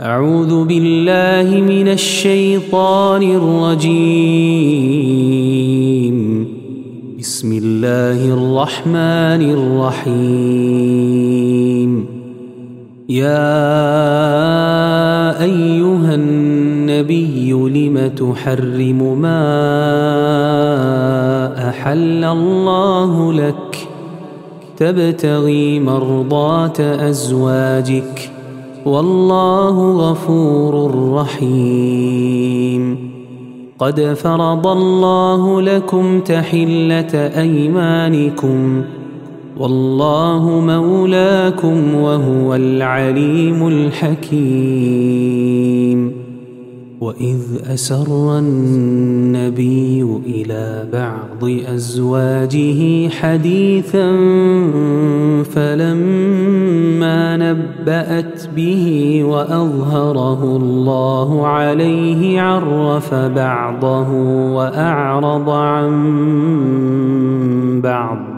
أعوذ بالله من الشيطان الرجيم. بسم الله الرحمن الرحيم. يا أيها النبي لم تحرم ما أحل الله لك؟ تبتغي مرضات أزواجك. والله غفور رحيم. قد فرض الله لكم تحلة أيمانكم والله مولاكم وهو العليم الحكيم. وإذ أسر النبي إلى بعض أزواجه حديثا فلما نبأت به وأظهره الله عليه عرف بعضه وأعرض عن بعض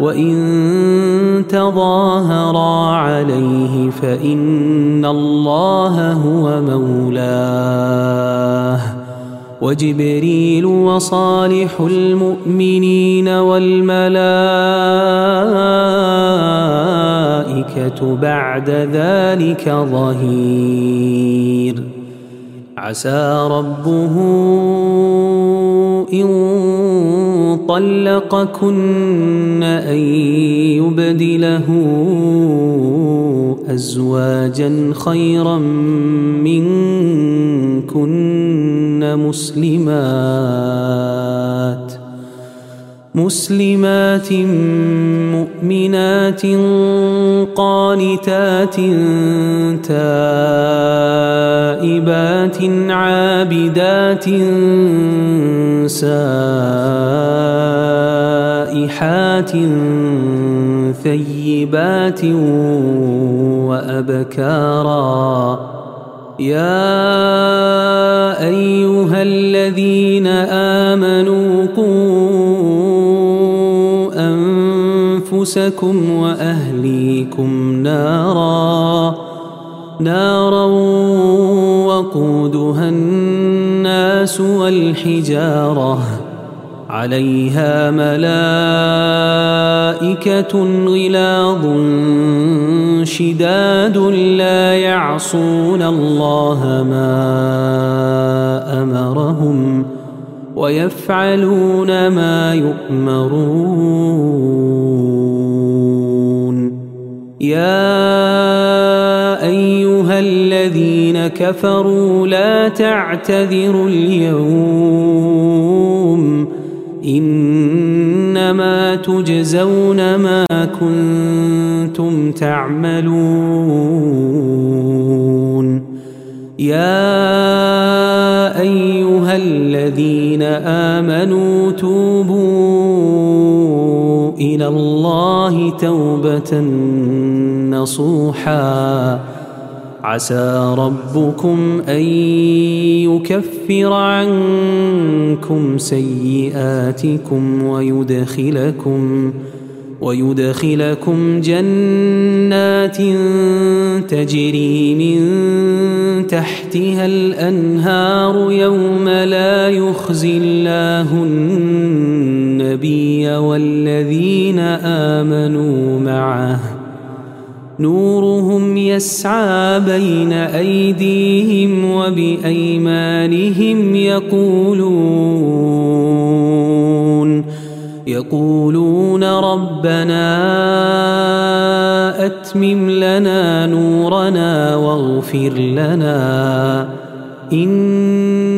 وإن تظاهرا عليه فإن الله هو مولاه وجبريل وصالح المؤمنين والملائكة بعد ذلك ظهير. عسى ربه إن طلقكن أن يبدله أزواجا خيرا منكن مسلمات. مسلمات مؤمنات قانتات تائبات عابدات سائحات ثيبات وأبكارا. يا أيها الذين آمنوا أنفسكم وأهليكم نارا نارا وقودها الناس والحجارة. عليها ملائكة غلاظ شداد لا يعصون الله ما أمرهم ويفعلون ما يؤمرون. يا أيها الذين كفروا لا تعتذروا اليوم إنما تجزون ما كنتم تعملون. يا أيها الذين آمنوا توبوا إلى الله توبة نصوحا. عسى ربكم أن يكفر عنكم سيئاتكم ويدخلكم ويدخلكم جنات تجري من تحتها الأنهار يوم لا يخزي الله النبي والذين آمنوا معه. نورهم يسعى بين أيديهم وبأيمانهم يقولون يقولون ربنا أتمم لنا نورنا واغفر لنا.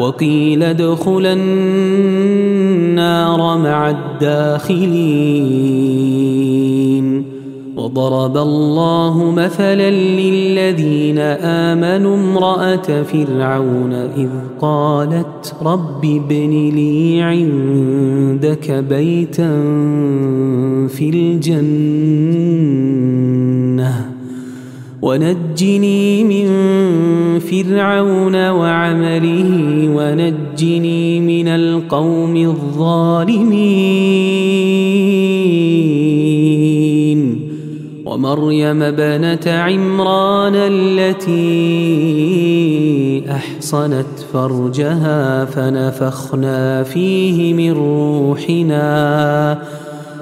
وقيل ادخلا النار مع الداخلين. وضرب الله مثلا للذين آمنوا امرأة فرعون إذ قالت رب ابن لي عندك بيتا في الجنة. ونجني من فرعون وعمله ونجني من القوم الظالمين. ومريم بنت عمران التي أحصنت فرجها فنفخنا فيه من روحنا.